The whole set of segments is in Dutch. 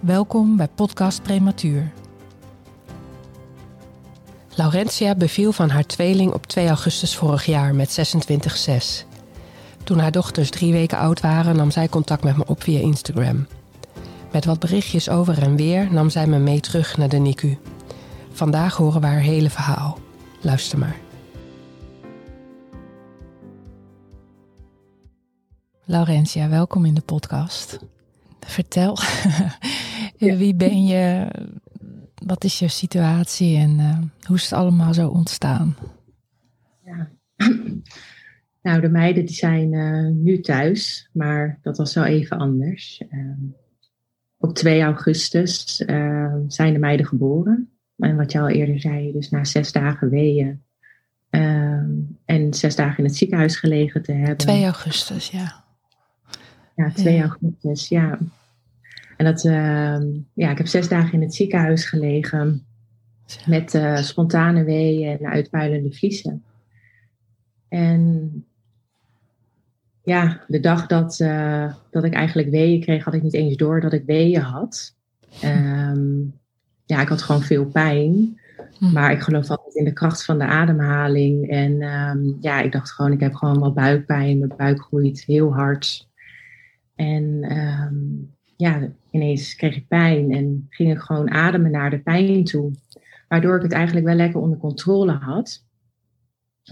Welkom bij Podcast Prematuur. Laurentia beviel van haar tweeling op 2 augustus vorig jaar met 26,6. Toen haar dochters drie weken oud waren, nam zij contact met me op via Instagram. Met wat berichtjes over en weer nam zij me mee terug naar de NICU. Vandaag horen we haar hele verhaal. Luister maar. Laurentia, welkom in de podcast. Vertel, wie ben je? Wat is je situatie en uh, hoe is het allemaal zo ontstaan? Ja. Nou, de meiden die zijn uh, nu thuis, maar dat was wel even anders. Uh, op 2 augustus ehm, zijn de meiden geboren. En wat je al eerder zei, dus na zes dagen weeën ehm, en zes dagen in het ziekenhuis gelegen te hebben. 2 augustus, ja. Ja, 2 ja. augustus, ja. En dat, uh, ja, ik heb zes dagen in het ziekenhuis gelegen met uh, spontane weeën en uitpuilende vliezen. En ja, de dag dat, uh, dat ik eigenlijk weeën kreeg, had ik niet eens door dat ik weeën had. Um, ja, ik had gewoon veel pijn. Hm. Maar ik geloof altijd in de kracht van de ademhaling. En um, ja, ik dacht gewoon, ik heb gewoon wel buikpijn. Mijn buik groeit heel hard. En um, ja, ineens kreeg ik pijn en ging ik gewoon ademen naar de pijn toe. Waardoor ik het eigenlijk wel lekker onder controle had.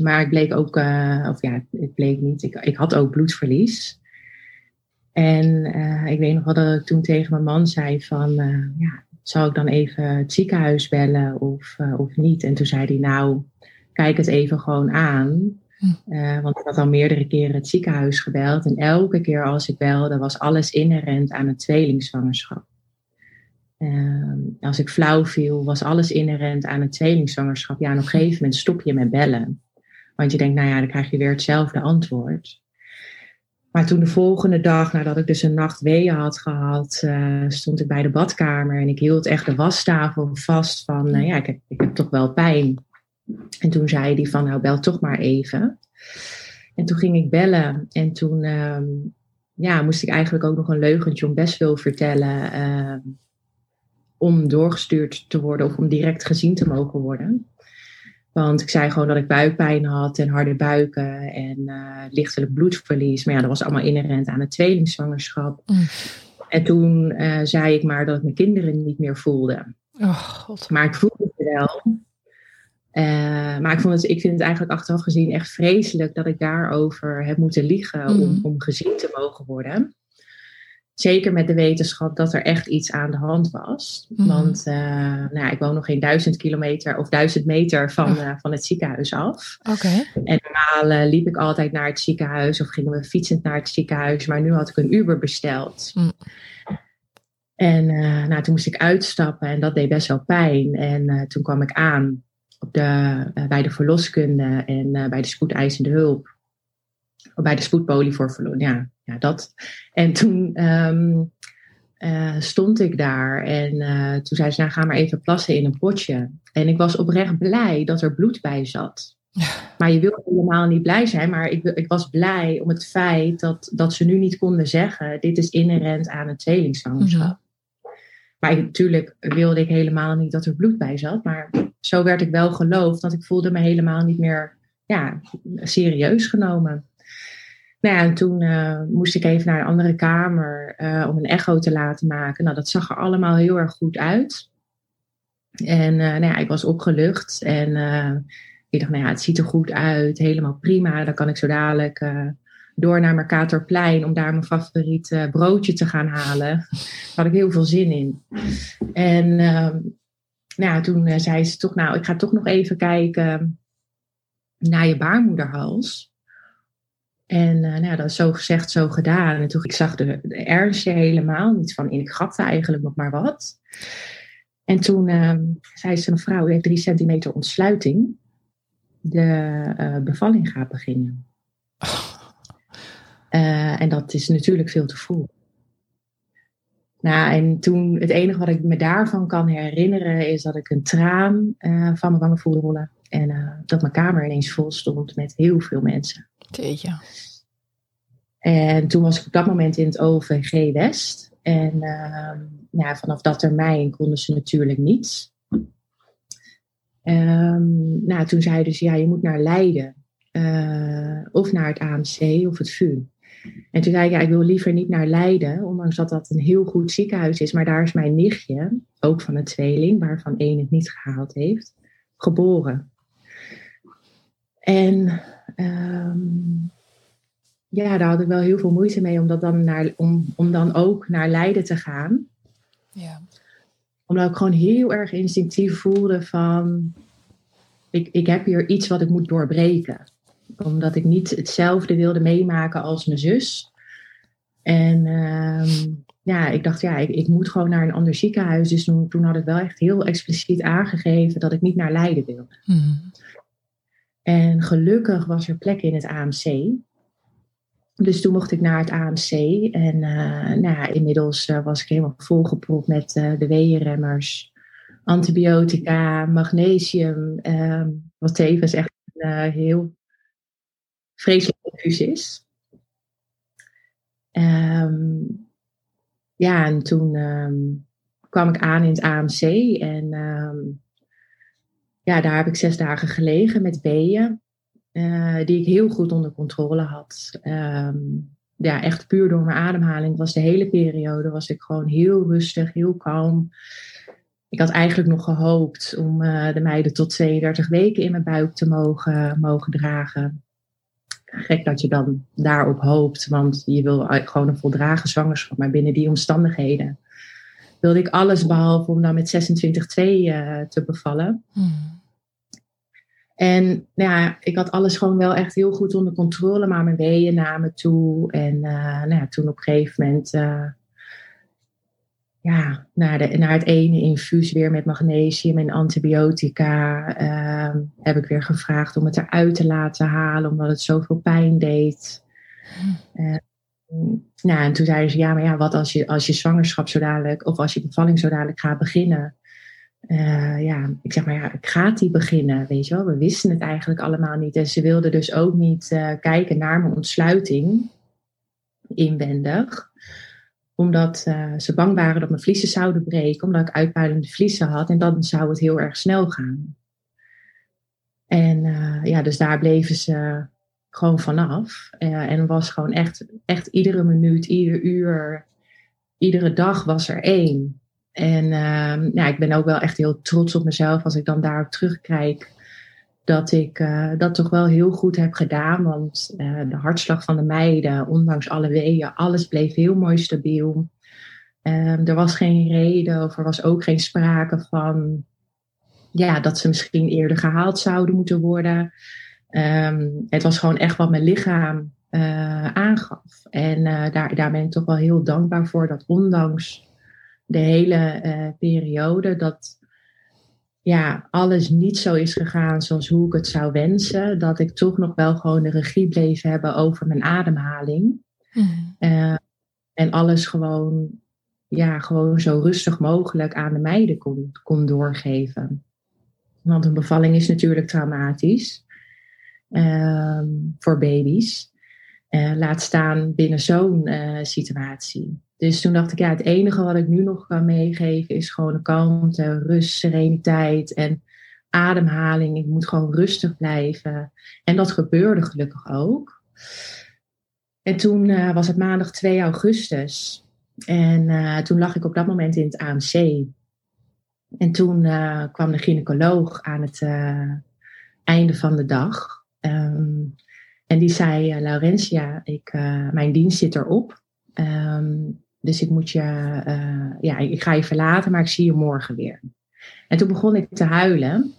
Maar ik bleek ook, uh, of ja, het bleek niet, ik, ik had ook bloedverlies. En uh, ik weet nog wel dat ik toen tegen mijn man zei van, uh, ja, zou ik dan even het ziekenhuis bellen of, of niet? En toen zei hij, nou, kijk het even gewoon aan. Uh, want ik had al meerdere keren het ziekenhuis gebeld. En elke keer als ik belde, was alles inherent aan een tweelingzwangerschap. Uh, als ik flauw viel, was alles inherent aan een tweelingzwangerschap. Ja, en op een gegeven moment stop je met bellen. Want je denkt, nou ja, dan krijg je weer hetzelfde antwoord. Maar toen de volgende dag, nadat ik dus een nacht weeën had gehad, uh, stond ik bij de badkamer en ik hield echt de wastafel vast van, nou ja, ik heb, ik heb toch wel pijn. En toen zei hij van, nou bel toch maar even. En toen ging ik bellen en toen um, ja, moest ik eigenlijk ook nog een leugentje om best veel vertellen. Uh, om doorgestuurd te worden of om direct gezien te mogen worden. Want ik zei gewoon dat ik buikpijn had en harde buiken en uh, lichtelijk bloedverlies. Maar ja, dat was allemaal inherent aan het tweelingzwangerschap. Mm. En toen uh, zei ik maar dat ik mijn kinderen niet meer voelde. Oh, God. Maar ik voelde het wel. Uh, maar ik, vond het, ik vind het eigenlijk achteraf gezien echt vreselijk dat ik daarover heb moeten liegen mm. om, om gezien te mogen worden. Zeker met de wetenschap dat er echt iets aan de hand was. Mm. Want uh, nou, ik woon nog geen duizend kilometer of duizend meter van, uh, van het ziekenhuis af. Okay. En normaal liep ik altijd naar het ziekenhuis of gingen we fietsend naar het ziekenhuis. Maar nu had ik een Uber besteld. Mm. En nou, toen moest ik uitstappen en dat deed best wel pijn. En toen kwam ik aan de, uh, bij de verloskunde en uh, bij de spoedeisende hulp. Of bij de spoedpolie voor verloren. Ja, ja, dat. En toen um, uh, stond ik daar en toen zei ze, nou ga maar even plassen in een potje. En ik was oprecht blij dat er bloed bij zat. Maar je wil helemaal niet blij zijn, maar ik, ik was blij om het feit dat, dat ze nu niet konden zeggen, dit is inherent aan het tweelingzwangerschap. Mm -hmm. Maar natuurlijk wilde ik helemaal niet dat er bloed bij zat. Maar zo werd ik wel geloofd, want ik voelde me helemaal niet meer ja, serieus genomen. Nou ja, en toen uh, moest ik even naar een andere kamer uh, om een echo te laten maken. Nou, dat zag er allemaal heel erg goed uit. En uh, nou ja, ik was opgelucht en ik dacht, nou ja, het ziet er goed uit, helemaal prima. Dan kan ik zo dadelijk door naar Mercatorplein om daar mijn favoriete broodje te gaan halen. Daar had ik heel veel zin in. En uh, nou, toen uh, zei ze toch, nou, ik ga toch nog even kijken naar je baarmoederhals. En uh, nou, dat is zo gezegd, zo gedaan. En toen ik zag de, de ernstje helemaal, niet van in, ik grapte eigenlijk nog maar wat. En toen uh, zei ze, een vrouw heeft drie centimeter ontsluiting. De bevalling gaat beginnen. Uh, en dat is natuurlijk veel te vroeg. Nou, en toen, het enige wat ik me daarvan kan herinneren, is dat ik een traan uh, van mijn wangen voelde rollen. En uh, dat mijn kamer ineens vol stond met heel veel mensen. Teetje. En toen was ik op dat moment in het OVG West. En uh, nou, vanaf dat termijn konden ze natuurlijk niets. Um, nou, toen zeiden ze, ja, je moet naar Leiden. Uh, of naar het AMC of het VU. En toen zei ik, ja, ik wil liever niet naar Leiden, ondanks dat dat een heel goed ziekenhuis is. Maar daar is mijn nichtje, ook van een tweeling, waarvan één het niet gehaald heeft, geboren. En um, ja, daar had ik wel heel veel moeite mee om, dat dan, naar, om, om dan ook naar Leiden te gaan. Ja. Omdat ik gewoon heel erg instinctief voelde van, ik, ik heb hier iets wat ik moet doorbreken omdat ik niet hetzelfde wilde meemaken als mijn zus. En um, ja, ik dacht, ja, ik, ik, moet gewoon naar een ander ziekenhuis. Dus toen, toen, had ik wel echt heel expliciet aangegeven dat ik niet naar Leiden wilde. Mm. En gelukkig was er plek in het AMC. Dus toen mocht ik naar het AMC. En uh, nou ja, inmiddels uh, was ik helemaal volgepropt met uh, de weeënremmers, antibiotica, magnesium. wat tevens echt een heel vreselijk confuus is. Um, ja, en toen um, kwam ik aan in het AMC en um, ja, daar heb ik zes dagen gelegen met weeën, uh, die ik heel goed onder controle had. ja, echt puur door mijn ademhaling was de hele periode was ik gewoon heel rustig, heel kalm. Ik had eigenlijk nog gehoopt om uh, de meiden tot 32 weken in mijn buik te mogen, mogen dragen gek dat je dan daarop hoopt, want je wil gewoon een voldragen zwangerschap. Maar binnen die omstandigheden wilde ik alles behalve om dan met 26-2 uh, te bevallen. Hmm. En nou ja, ik had alles gewoon wel echt heel goed onder controle, maar mijn weeën namen toe. En uh, nou ja, toen op een gegeven moment uh, ja, naar, de, naar het ene infuus weer met magnesium en antibiotica. Uh, heb ik weer gevraagd om het eruit te laten halen, omdat het zoveel pijn deed. Uh, nou, en toen zeiden ze, ja, maar ja, wat als je, als je zwangerschap zo dadelijk, of als je bevalling zo dadelijk gaat beginnen? Uh, ja, ik zeg maar, ja, gaat die beginnen? Weet je wel, we wisten het eigenlijk allemaal niet. En ze wilden dus ook niet uh, kijken naar mijn ontsluiting inwendig omdat uh, ze bang waren dat mijn vliezen zouden breken, omdat ik uitpuilende vliezen had. En dan zou het heel erg snel gaan. En uh, ja, dus daar bleven ze gewoon vanaf. Uh, en was gewoon echt, echt iedere minuut, ieder uur, iedere dag was er één. En ja, ik ben ook wel echt heel trots op mezelf als ik dan daarop terugkijk dat ik uh, dat toch wel heel goed heb gedaan. Want uh, de hartslag van de meiden, ondanks alle weeën, alles bleef heel mooi stabiel. Um, er was geen reden of er was ook geen sprake van ja, dat ze misschien eerder gehaald zouden moeten worden. Um, het was gewoon echt wat mijn lichaam uh, aangaf. En daar, daar ben ik toch wel heel dankbaar voor dat ondanks de hele periode dat ja, alles niet zo is gegaan zoals hoe ik het zou wensen, dat ik toch nog wel gewoon de regie bleef hebben over mijn ademhaling. Mm. Uh, en alles gewoon, ja, gewoon zo rustig mogelijk aan de meiden kon, kon doorgeven. Want een bevalling is natuurlijk traumatisch uh, voor baby's. Uh, laat staan binnen zo'n uh, situatie. Dus toen dacht ik, ja, het enige wat ik nu nog kan meegeven is gewoon een kalmte, rust, sereniteit en ademhaling. Ik moet gewoon rustig blijven. En dat gebeurde gelukkig ook. En toen uh, was het maandag 2 augustus. En uh, toen lag ik op dat moment in het AMC. En toen uh, kwam de gynaecoloog aan het einde van de dag. Um, en die zei, Laurentia, ik, mijn dienst zit erop. Um, dus ik moet je, uh, ja, ik ga je verlaten, maar ik zie je morgen weer. En toen begon ik te huilen.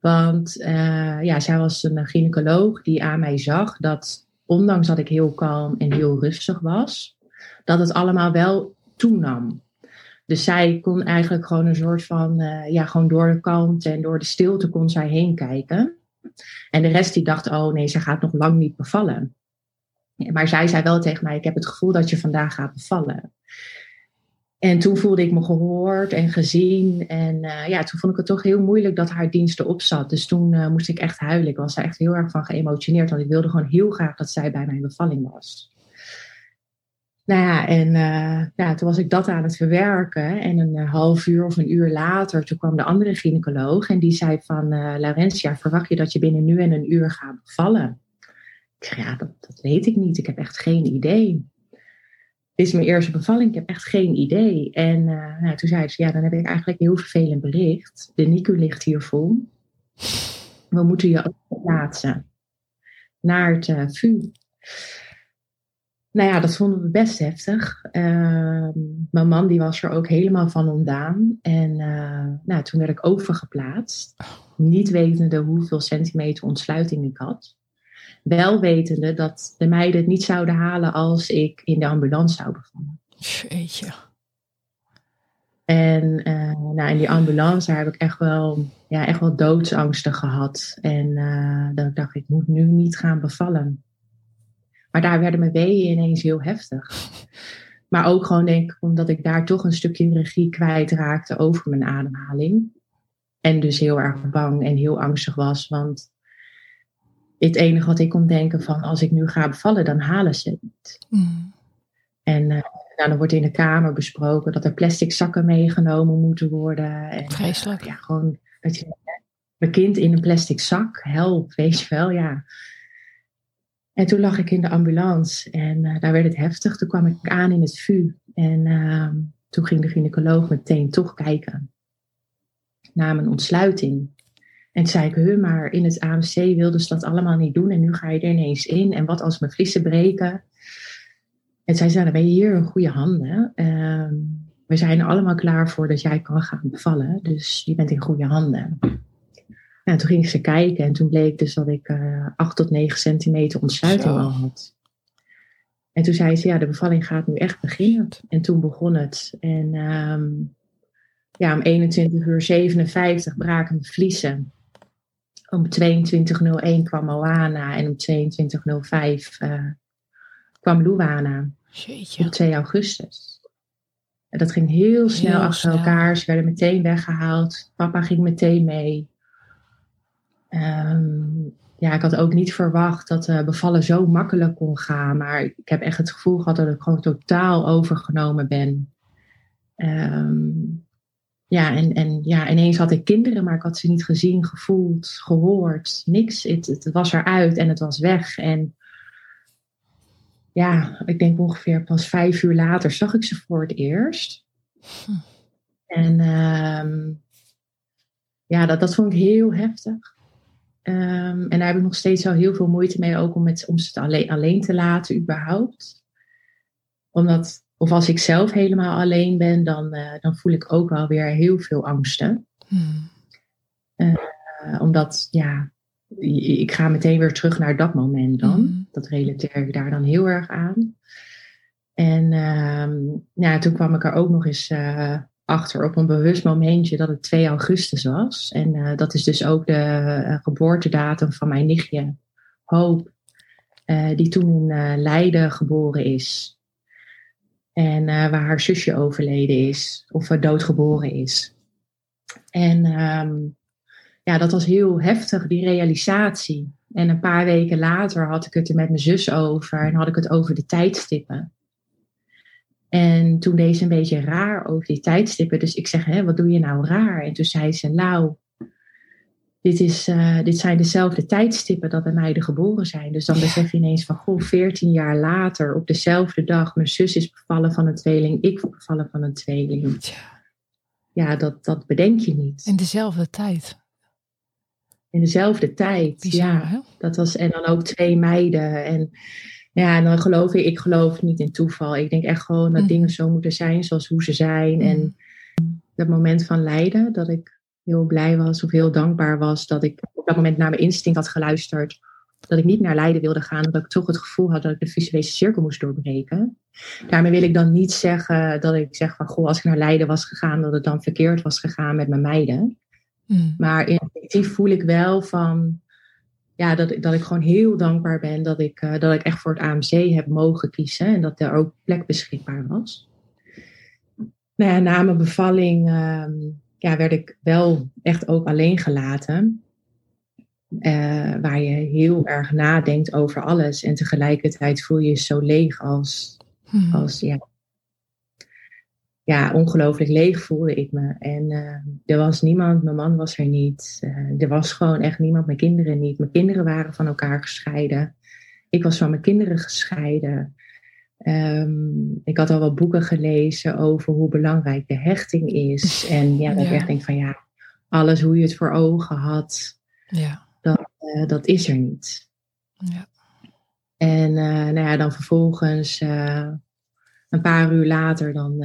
Want uh, ja, zij was een gynaecoloog die aan mij zag dat, ondanks dat ik heel kalm en heel rustig was, dat het allemaal wel toenam. Dus zij kon eigenlijk gewoon een soort van, uh, ja, gewoon door de kant en door de stilte kon zij heen kijken. En de rest die dacht, oh nee, ze gaat nog lang niet bevallen. Maar zij zei wel tegen mij, ik heb het gevoel dat je vandaag gaat bevallen. En toen voelde ik me gehoord en gezien. En uh, ja, toen vond ik het toch heel moeilijk dat haar dienst erop zat. Dus toen uh, moest ik echt huilen. Ik was echt heel erg van geëmotioneerd. Want ik wilde gewoon heel graag dat zij bij mijn bevalling was. Nou ja, en uh, ja, toen was ik dat aan het verwerken. En een half uur of een uur later, toen kwam de andere gynaecoloog. En die zei van, Laurentia, verwacht je dat je binnen nu en een uur gaat bevallen? Ik zei, ja, dat, dat weet ik niet. Ik heb echt geen idee dit is mijn eerste bevalling, ik heb echt geen idee. En uh, nou, toen zei ze, ja, dan heb ik eigenlijk heel vervelend bericht. De NICU ligt hier vol. We moeten je ook plaatsen naar het uh, VU. Nou ja, dat vonden we best heftig. Uh, mijn man die was er ook helemaal van ontdaan. En uh, nou, toen werd ik overgeplaatst. Niet wetende hoeveel centimeter ontsluiting ik had. Wel wetende dat de meiden het niet zouden halen als ik in de ambulance zou bevallen. Jeetje. En uh, nou, in die ambulance heb ik echt wel, ja, echt wel doodsangsten gehad. En uh, dan dacht ik, ik moet nu niet gaan bevallen. Maar daar werden mijn weeën ineens heel heftig. Maar ook gewoon denk ik, omdat ik daar toch een stukje regie kwijtraakte over mijn ademhaling. En dus heel erg bang en heel angstig was. Want het enige wat ik kon denken van als ik nu ga bevallen, dan halen ze het niet. Mm. En uh, nou, dan wordt in de kamer besproken dat er plastic zakken meegenomen moeten worden. En, Vreselijk. Uh, ja, gewoon dat je mijn kind in een plastic zak, help, weet je wel, ja. En toen lag ik in de ambulance en uh, daar werd het heftig. Toen kwam ik aan in het VU en ehm, toen ging de gynaecoloog meteen toch kijken naar mijn ontsluiting. En toen zei ik, huh, maar in het AMC wilden ze dat allemaal niet doen en nu ga je er ineens in. En wat als mijn vliezen breken? En zij zei, dan ben je hier in goede handen. Uh, we zijn er allemaal klaar voor dat jij kan gaan bevallen. Dus je bent in goede handen. En toen ging ze kijken en toen bleek dus dat ik uh, 8 tot 9 centimeter ontsluiting al had. En toen zei ze, ja, de bevalling gaat nu echt beginnen. En toen begon het. En um, ja, om 21 uur 57 braken mijn vliezen om 22.01 kwam Moana en om 22.05 uh, kwam Luana. Jeetje. Op 2 augustus. En dat ging heel snel heel achter snel. elkaar. Ze werden meteen weggehaald. Papa ging meteen mee. Um, ja, ik had ook niet verwacht dat uh, bevallen zo makkelijk kon gaan. Maar ik heb echt het gevoel gehad dat ik gewoon totaal overgenomen ben. Um, ja, en, en ja, ineens had ik kinderen, maar ik had ze niet gezien, gevoeld, gehoord, niks. Het, het was eruit en het was weg. En ja, ik denk ongeveer pas vijf uur later zag ik ze voor het eerst. Hm. En um, ja, dat, dat vond ik heel heftig. Um, en daar heb ik nog steeds wel heel veel moeite mee, ook om, met, om ze alleen, alleen te laten, überhaupt. Omdat of als ik zelf helemaal alleen ben, dan, uh, dan voel ik ook wel weer heel veel angsten. Hmm. Uh, omdat, ja, ik ga meteen weer terug naar dat moment dan. Hmm. Dat relateer ik daar dan heel erg aan. En uh, ja, toen kwam ik er ook nog eens uh, achter op een bewust momentje dat het 2 augustus was. En dat is dus ook de geboortedatum van mijn nichtje Hoop, die toen in Leiden geboren is. En uh, waar haar zusje overleden is, of uh, doodgeboren is. En um, ja, dat was heel heftig, die realisatie. En een paar weken later had ik het er met mijn zus over en had ik het over de tijdstippen. En toen deed ze een beetje raar over die tijdstippen. Dus ik zeg, hè, wat doe je nou raar? En toen zei ze, nou, dit, is, uh, dit zijn dezelfde tijdstippen dat de meiden geboren zijn. Dus dan besef je ineens van, goh, 14 jaar later, op dezelfde dag, mijn zus is bevallen van een tweeling, ik bevallen van een tweeling. Ja, dat, dat bedenk je niet. In dezelfde tijd. In dezelfde tijd, Bizar, ja. Hè? Dat was, en dan ook twee meiden. En ja, en dan geloof ik, ik geloof niet in toeval. Ik denk echt gewoon dat mm. dingen zo moeten zijn zoals hoe ze zijn. Mm. En dat moment van lijden, dat ik heel blij was of heel dankbaar was dat ik op dat moment naar mijn instinct had geluisterd dat ik niet naar Leiden wilde gaan, omdat ik toch het gevoel had dat ik de visuele cirkel moest doorbreken. Daarmee wil ik dan niet zeggen dat ik zeg van, goh, als ik naar Leiden was gegaan, dat het dan verkeerd was gegaan met mijn meiden. Mm. Maar intuïtief voel ik wel van, ja, dat, dat ik gewoon heel dankbaar ben dat ik, uh, dat ik echt voor het AMC heb mogen kiezen en dat er ook plek beschikbaar was. Nou ja, na mijn bevalling uh, ja, werd ik wel echt ook alleen gelaten. Uh, waar je heel erg nadenkt over alles en tegelijkertijd voel je je zo leeg als, hmm. als ja, ja, ongelooflijk leeg voelde ik me. En uh, er was niemand, mijn man was er niet. Uh, er was gewoon echt niemand, mijn kinderen niet. Mijn kinderen waren van elkaar gescheiden. Ik was van mijn kinderen gescheiden. Um, ik had al wat boeken gelezen over hoe belangrijk de hechting is. En ja, dat ja. ik echt denk van ja, alles hoe je het voor ogen had, ja. dat, uh, dat is er niet. Ja. En nou ja, dan vervolgens een paar uur later dan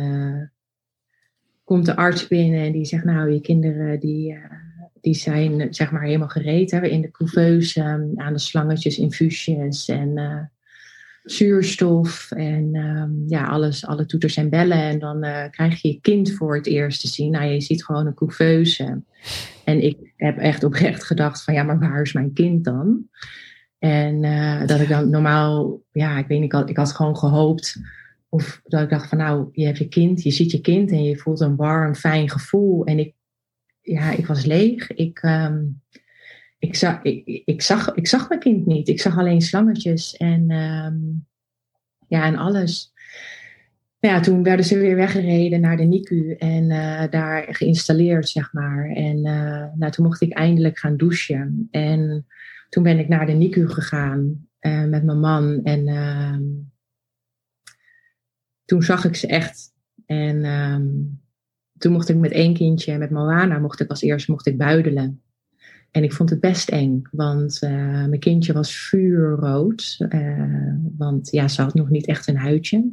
komt de arts binnen en die zegt, nou, je kinderen die, die zijn zeg maar helemaal gereed hè, in de couveuse, um, aan de slangetjes, infusies en zuurstof en um, ja, alles, alle toeters en bellen. En dan krijg je je kind voor het eerst te zien. Nou, je ziet gewoon een couveuse. En ik heb echt oprecht gedacht van, ja, maar waar is mijn kind dan? En dat ik dan normaal, ja, ik weet niet, ik had, ik had gewoon gehoopt of dat ik dacht van nou, je hebt je kind, je ziet je kind en je voelt een warm, fijn gevoel. En ik, ja, ik was leeg. Ik, um, ik, zag, ik, ik, zag, ik zag mijn kind niet. Ik zag alleen slangetjes en, um, ja, en alles. Ja, toen werden ze weer weggereden naar de NICU en uh, daar geïnstalleerd, zeg maar. En uh, nou, toen mocht ik eindelijk gaan douchen. En toen ben ik naar de NICU gegaan uh, met mijn man. En ehm, toen zag ik ze echt. En um, toen mocht ik met één kindje, met Moana, mocht ik als eerste mocht ik buidelen. En ik vond het best eng, want uh, mijn kindje was vuurrood. Uh, want ja, ze had nog niet echt een huidje.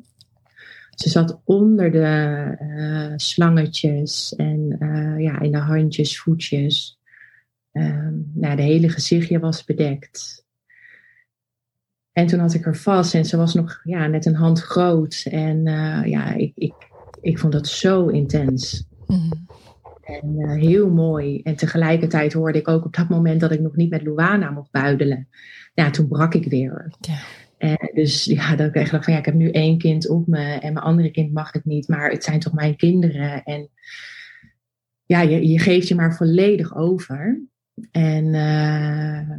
Ze zat onder de uh, slangetjes en ja, in de handjes, voetjes. Um, nou, de hele gezichtje was bedekt. En toen had ik haar vast en ze was nog ja, net een hand groot. En ja, ik, ik, ik vond dat zo intens. Mm. En uh, heel mooi. En tegelijkertijd hoorde ik ook op dat moment dat ik nog niet met Luana mocht buidelen. Ja, toen brak ik weer. Ja. En dus ja, dat ik echt dacht van ja, ik heb nu één kind op me en mijn andere kind mag het niet, maar het zijn toch mijn kinderen. En ja, je, je geeft je maar volledig over. En uh,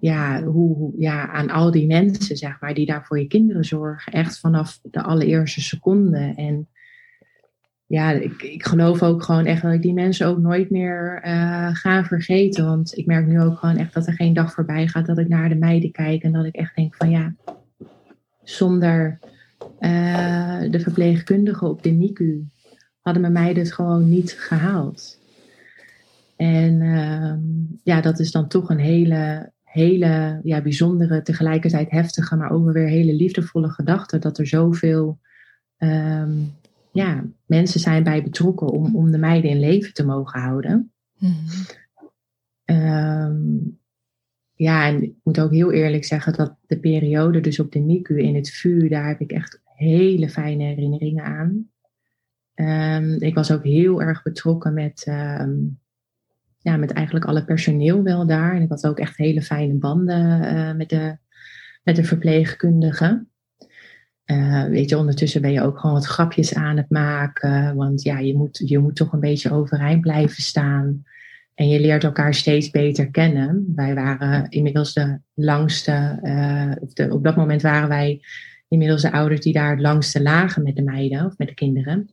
ja, hoe, ja, aan al die mensen, zeg maar, die daar voor je kinderen zorgen. Echt vanaf de allereerste seconde. En ja, ik, ik geloof ook gewoon echt dat ik die mensen ook nooit meer uh, ga vergeten. Want ik merk nu ook gewoon echt dat er geen dag voorbij gaat dat ik naar de meiden kijk. En dat ik echt denk van ja, zonder uh, de verpleegkundigen op de NICU hadden mijn meiden het gewoon niet gehaald. En uh, ja, dat is dan toch een hele hele ja, bijzondere, tegelijkertijd heftige, maar ook weer hele liefdevolle gedachte dat er zoveel um, ja, mensen zijn bij betrokken om, om de meiden in leven te mogen houden. Mm um, ja, en ik moet ook heel eerlijk zeggen dat de periode dus op de NICU in het vuur, daar heb ik echt hele fijne herinneringen aan. Um, ik was ook heel erg betrokken met um, ja, met eigenlijk alle personeel wel daar. En ik had ook echt hele fijne banden uh, met, de, met de verpleegkundigen. Uh, weet je, ondertussen ben je ook gewoon wat grapjes aan het maken. Want ja, je moet, je moet toch een beetje overeind blijven staan. En je leert elkaar steeds beter kennen. Wij waren inmiddels de langste, uh, de, op dat moment waren wij inmiddels de ouders die daar het langste lagen met de meiden of met de kinderen.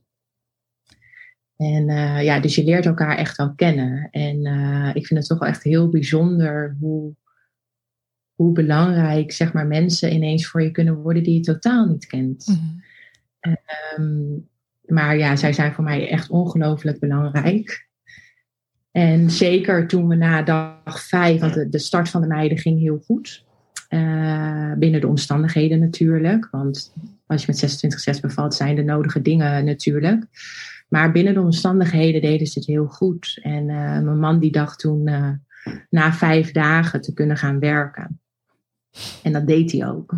En uh, ja, dus je leert elkaar echt al kennen. En ik vind het toch wel echt heel bijzonder hoe, hoe belangrijk zeg maar, mensen ineens voor je kunnen worden die je totaal niet kent. Mm um, maar ja, zij zijn voor mij echt ongelooflijk belangrijk. En zeker toen we na dag vijf, want de, de start van de meiden ging heel goed. Uh, binnen de omstandigheden natuurlijk. Want als je met 26-6 bevalt, zijn de nodige dingen natuurlijk. Maar binnen de omstandigheden deden ze het heel goed. En uh, mijn man die dacht toen uh, na vijf dagen te kunnen gaan werken. En dat deed hij ook.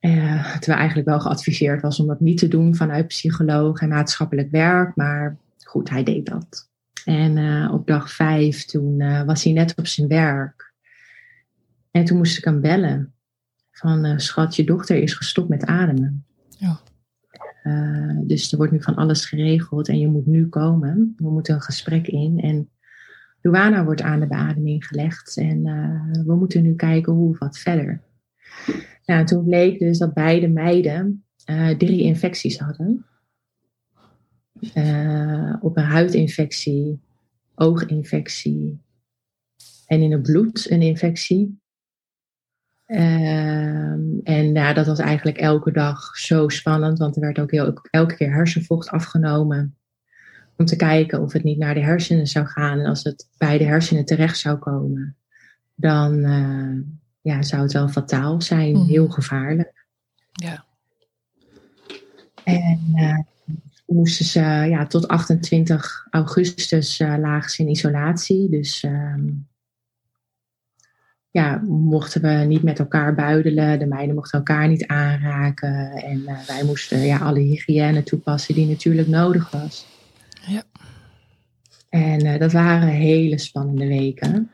Uh, terwijl eigenlijk wel geadviseerd was om dat niet te doen vanuit psycholoog en maatschappelijk werk. Maar goed, hij deed dat. En uh, op dag vijf, toen uh, was hij net op zijn werk. En toen moest ik hem bellen. Van, schat, je dochter is gestopt met ademen. Ja. dus er wordt nu van alles geregeld en je moet nu komen. We moeten een gesprek in. En Luana wordt aan de beademing gelegd. En we moeten nu kijken hoe wat verder. Nou, toen bleek dus dat beide meiden uh, drie infecties hadden. Uh, op een huidinfectie, ooginfectie en in het bloed een infectie. Uh, en ja, dat was eigenlijk elke dag zo spannend, want er werd ook heel, elke keer hersenvocht afgenomen. Om te kijken of het niet naar de hersenen zou gaan. En als het bij de hersenen terecht zou komen, dan, uh, ja, zou het wel fataal zijn, mhm. heel gevaarlijk. Ja. En uh, moesten ze ja, tot 28 augustus uh, lagen ze in isolatie. Dus uh, ja, mochten we niet met elkaar buidelen. De meiden mochten elkaar niet aanraken. En wij moesten ja, alle hygiëne toepassen die natuurlijk nodig was. Ja. En dat waren hele spannende weken.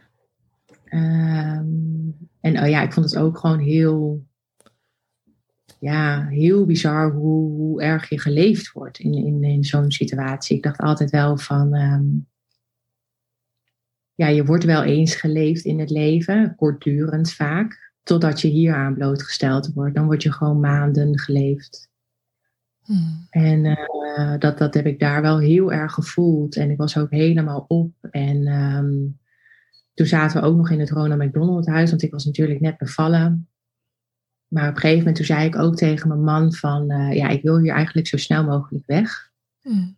Um, en oh ja, ik vond het ook gewoon heel, ja, heel bizar hoe, hoe erg je geleefd wordt in, in, zo'n situatie. Ik dacht altijd wel van, um, ja, je wordt wel eens geleefd in het leven, kortdurend vaak, totdat je hier aan blootgesteld wordt. Dan word je gewoon maanden geleefd. Hmm. En uh, dat, dat heb ik daar wel heel erg gevoeld. En ik was ook helemaal op. En um, toen zaten we ook nog in het Ronald McDonald huis, want ik was natuurlijk net bevallen. Maar op een gegeven moment toen zei ik ook tegen mijn man van, uh, ja, ik wil hier eigenlijk zo snel mogelijk weg. Mm.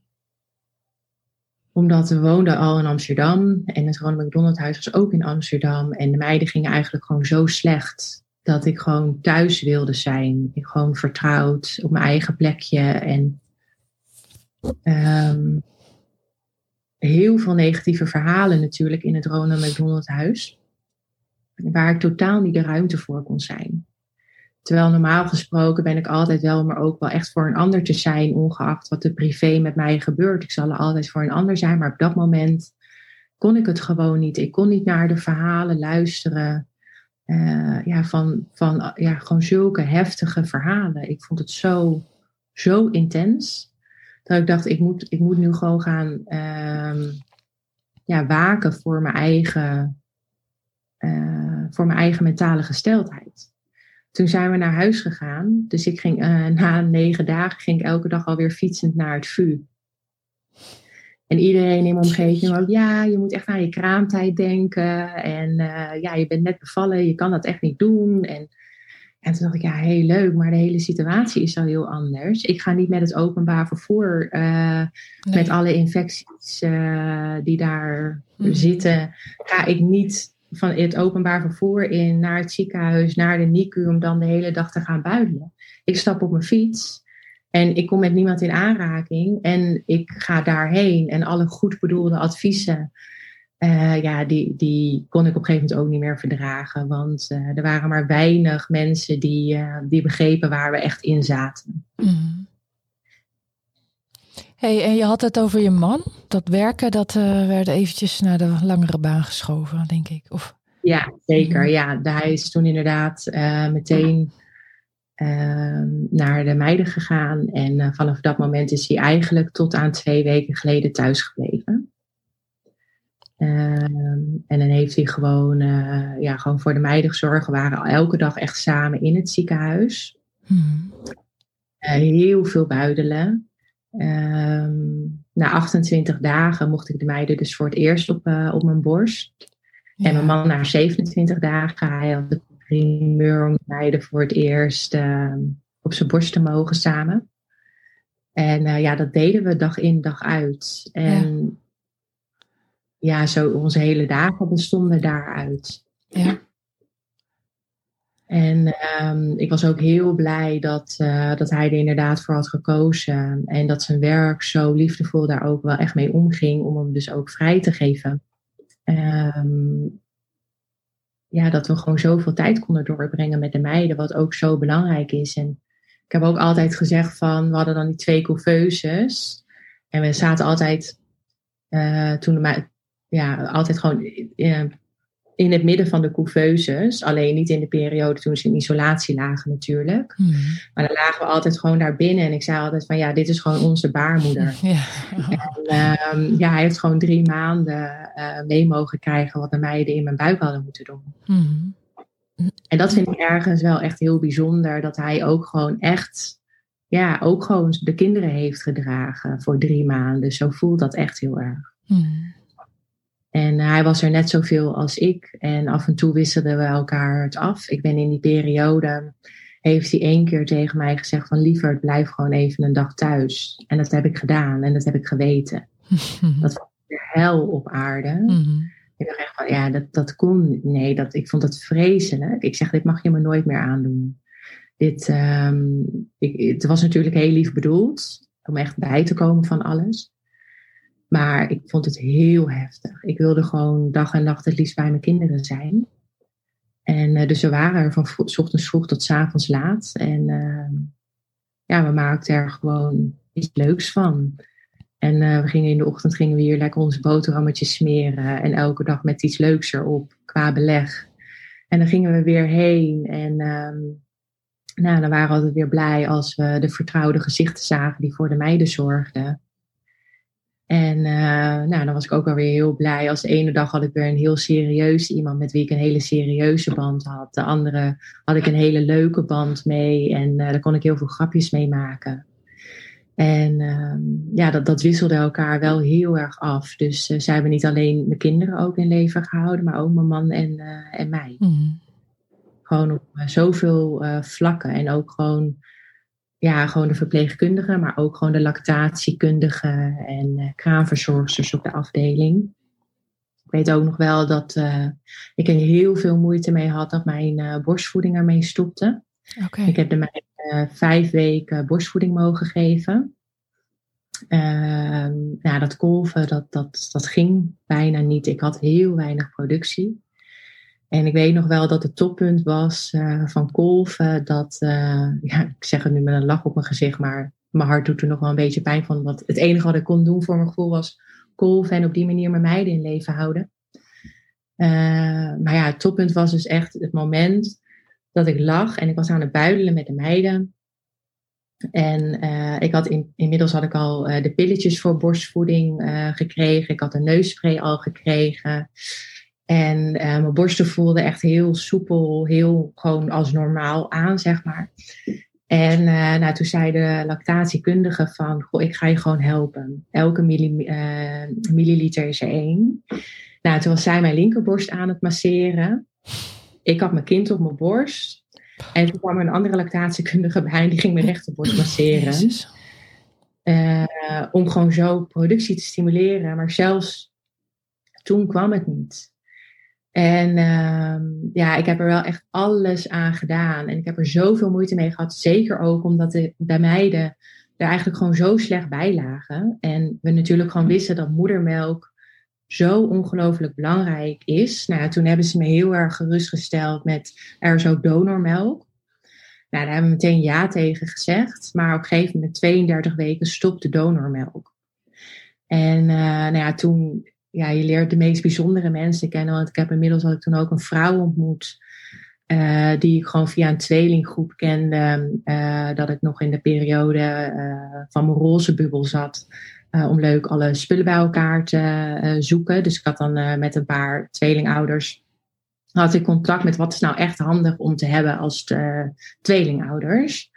Omdat we woonden al in Amsterdam en het Ronald McDonald huis was ook in Amsterdam. En de meiden gingen eigenlijk gewoon zo slecht dat ik gewoon thuis wilde zijn. Ik gewoon vertrouwd op mijn eigen plekje en... Um, heel veel negatieve verhalen natuurlijk in het Ronald McDonald huis. Waar ik totaal niet de ruimte voor kon zijn. Terwijl normaal gesproken ben ik altijd wel, maar ook wel echt voor een ander te zijn, ongeacht wat er privé met mij gebeurt. Ik zal er altijd voor een ander zijn, maar op dat moment kon ik het gewoon niet. Ik kon niet naar de verhalen luisteren. Uh, ja, van, van ja, gewoon zulke heftige verhalen. Ik vond het zo, zo intens. Dat ik dacht, ik moet, ik moet nu gewoon gaan um, ja, waken voor mijn eigen, uh, voor mijn eigen mentale gesteldheid. Toen zijn we naar huis gegaan. Dus ik ging na negen dagen ging ik elke dag alweer fietsend naar het VU. En iedereen in mijn omgeving ook, ja, je moet echt aan je kraamtijd denken. En uh, ja, je bent net bevallen, je kan dat echt niet doen. En en toen dacht ik, ja, heel leuk, maar de hele situatie is al heel anders. Ik ga niet met het openbaar vervoer, uh, met alle infecties uh, die daar mhm. zitten, ga ik niet van het openbaar vervoer in naar het ziekenhuis, naar de NICU, om dan de hele dag te gaan buidelen. Ik stap op mijn fiets en ik kom met niemand in aanraking en ik ga daarheen en alle goed bedoelde adviezen uh, ja, die, die kon ik op een gegeven moment ook niet meer verdragen. Want uh, er waren maar weinig mensen die, uh, die begrepen waar we echt in zaten. Mm. Hey, en je had het over je man. Dat werken, dat werd eventjes naar de langere baan geschoven, denk ik. Of... Ja, zeker. Mm. Ja, hij is toen inderdaad meteen naar de meiden gegaan. En vanaf dat moment is hij eigenlijk tot aan twee weken geleden thuis gebleven. Ehm, en dan heeft hij gewoon, uh, ja, gewoon voor de meiden gezorgd. We waren elke dag echt samen in het ziekenhuis. Hmm. Uh, heel veel buidelen. Um, na 28 dagen mocht ik de meiden dus voor het eerst op, uh, op mijn borst. En mijn man na 27 dagen. Hij had de primeur om de meiden voor het eerst ehm, op zijn borst te mogen samen. En ja, dat deden we dag in, dag uit. En ja, zo onze hele dagen bestonden daaruit. Ja. En um, ik was ook heel blij dat, uh, dat hij er inderdaad voor had gekozen. En dat zijn werk zo liefdevol daar ook wel echt mee omging om hem dus ook vrij te geven. Um, ja, dat we gewoon zoveel tijd konden doorbrengen met de meiden, wat ook zo belangrijk is. En ik heb ook altijd gezegd van, we hadden dan die twee couveuses. En we zaten altijd, uh, toen de ja, altijd gewoon uh, in het midden van de couveuses. Alleen niet in de periode toen ze in isolatie lagen natuurlijk. Hmm. Maar dan lagen we altijd gewoon daar binnen. En ik zei altijd van ja, dit is gewoon onze baarmoeder. Ja, en, um, ja hij heeft gewoon drie maanden uh, mee mogen krijgen wat de meiden in mijn buik hadden moeten doen. Hmm. En dat vind ik ergens wel echt heel bijzonder. Dat hij ook gewoon echt, ja, ook gewoon de kinderen heeft gedragen voor drie maanden. Zo voelt dat echt heel erg. Hmm. En hij was er net zoveel als ik. En af en toe wisselden we elkaar het af. Ik ben in die periode, heeft hij één keer tegen mij gezegd van liever blijf gewoon even een dag thuis. En dat heb ik gedaan en dat heb ik geweten. dat was de hel op aarde. Mhm. Ik dacht echt van, ja, dat, dat kon. Nee, dat, ik vond het vreselijk. Ik zeg, dit mag je me nooit meer aandoen. Dit, um, ik, het was natuurlijk heel lief bedoeld om echt bij te komen van alles. Maar ik vond het heel heftig. Ik wilde gewoon dag en nacht het liefst bij mijn kinderen zijn. En uh, dus we waren er van ochtends vroeg tot avonds laat. En uh, ja, we maakten er gewoon iets leuks van. En uh, we gingen in de ochtend gingen we hier lekker onze boterhammetjes smeren. En elke dag met iets leuks erop qua beleg. En dan gingen we weer heen. En um, nou, dan waren we altijd weer blij als we de vertrouwde gezichten zagen die voor de meiden zorgden. En uh, nou, dan was ik ook alweer heel blij. Als de ene dag had ik weer een heel serieus iemand met wie ik een hele serieuze band had. De andere had ik een hele leuke band mee en uh, daar kon ik heel veel grapjes mee maken. En uh, ja, dat, dat wisselde elkaar wel heel erg af. Dus uh, zij hebben niet alleen mijn kinderen ook in leven gehouden, maar ook mijn man en, en mij. Mm. Gewoon op zoveel vlakken en ook gewoon ja, gewoon de verpleegkundigen, maar ook gewoon de lactatiekundigen en uh, kraamverzorgsters op de afdeling. Ik weet ook nog wel dat uh, ik er heel veel moeite mee had dat mijn uh, borstvoeding ermee stopte. Okay. Ik heb de meid vijf weken borstvoeding mogen geven. Ehm, ja, dat kolven, dat, dat, dat ging bijna niet. Ik had heel weinig productie. En ik weet nog wel dat het toppunt was uh, van kolven. Dat, uh, ja, ik zeg het nu met een lach op mijn gezicht, maar mijn hart doet er nog wel een beetje pijn van. Want het enige wat ik kon doen voor mijn gevoel was kolven en op die manier mijn meiden in leven houden. Uh, maar ja, het toppunt was dus echt het moment dat ik lag en ik was aan het buidelen met de meiden. En ik had in, inmiddels had ik al de pilletjes voor borstvoeding gekregen. Ik had een neusspray al gekregen. En uh, mijn borsten voelden echt heel soepel, heel gewoon als normaal aan, zeg maar. En uh, nou, toen zei de lactatiekundige van, goh, ik ga je gewoon helpen. Elke milli, uh, milliliter is er één. Nou, toen was zij mijn linkerborst aan het masseren. Ik had mijn kind op mijn borst. En toen kwam een andere lactatiekundige bij en die ging mijn rechterborst masseren. om gewoon zo productie te stimuleren. Maar zelfs toen kwam het niet. En uh, ja, ik heb er wel echt alles aan gedaan. En ik heb er zoveel moeite mee gehad. Zeker ook omdat de, de meiden er eigenlijk gewoon zo slecht bij lagen. En we natuurlijk gewoon wisten dat moedermelk zo ongelooflijk belangrijk is. Nou, toen hebben ze me heel erg gerustgesteld met er is ook donormelk. Nou, daar hebben we meteen ja tegen gezegd. Maar op een gegeven moment, 32 weken, stopte donormelk. En uh, nou ja, toen ja, je leert de meest bijzondere mensen kennen. Want ik heb inmiddels had ik toen ook een vrouw ontmoet. Uh, die ik gewoon via een tweelinggroep kende. Uh, dat ik nog in de periode uh, van mijn roze bubbel zat. om leuk alle spullen bij elkaar te zoeken. Dus ik had dan met een paar tweelingouders. Had ik contact met wat is nou echt handig om te hebben als tweelingouders.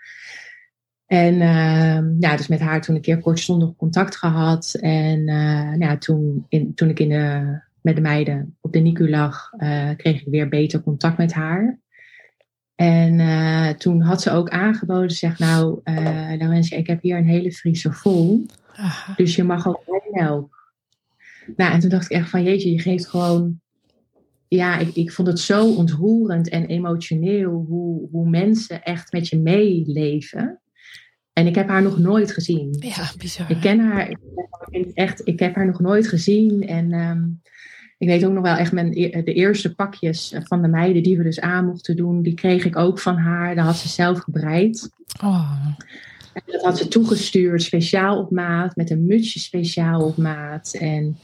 En uh, ja, dus met haar toen een keer kortstondig contact gehad. En uh, ja, toen, in, toen ik in de, met de meiden op de NICU lag, uh, kreeg ik weer beter contact met haar. En uh, toen had ze ook aangeboden, zeg nou, Laurentia, ik heb hier een hele vriezer vol. Dus je mag ook melk. Nou, en toen dacht ik echt van, jeetje, je geeft gewoon... Ja, ik, ik vond het zo ontroerend en emotioneel hoe, hoe mensen echt met je meeleven. En ik heb haar nog nooit gezien. Ja, bizar. Ik ken haar, ik, echt, ik heb haar nog nooit gezien. En um, ik weet ook nog wel echt mijn, e-, de eerste pakjes van de meiden die we dus aan mochten doen, die kreeg ik ook van haar. Dat had ze zelf gebreid. Oh. En dat had ze toegestuurd, speciaal op maat, met een mutsje speciaal op maat. En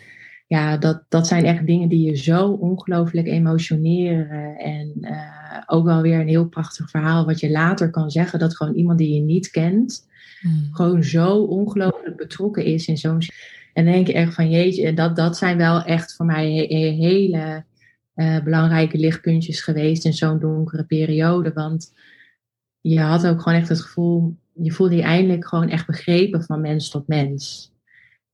ja, dat, dat zijn echt dingen die je zo ongelooflijk emotioneren. En uh, ook wel weer een heel prachtig verhaal wat je later kan zeggen. Dat gewoon iemand die je niet kent, hmm. gewoon zo ongelooflijk betrokken is in zo'n... En dan denk je echt van jeetje, dat, dat zijn wel echt voor mij hele uh, belangrijke lichtpuntjes geweest in zo'n donkere periode. Want je had ook gewoon echt het gevoel, je voelde je eindelijk gewoon echt begrepen van mens tot mens.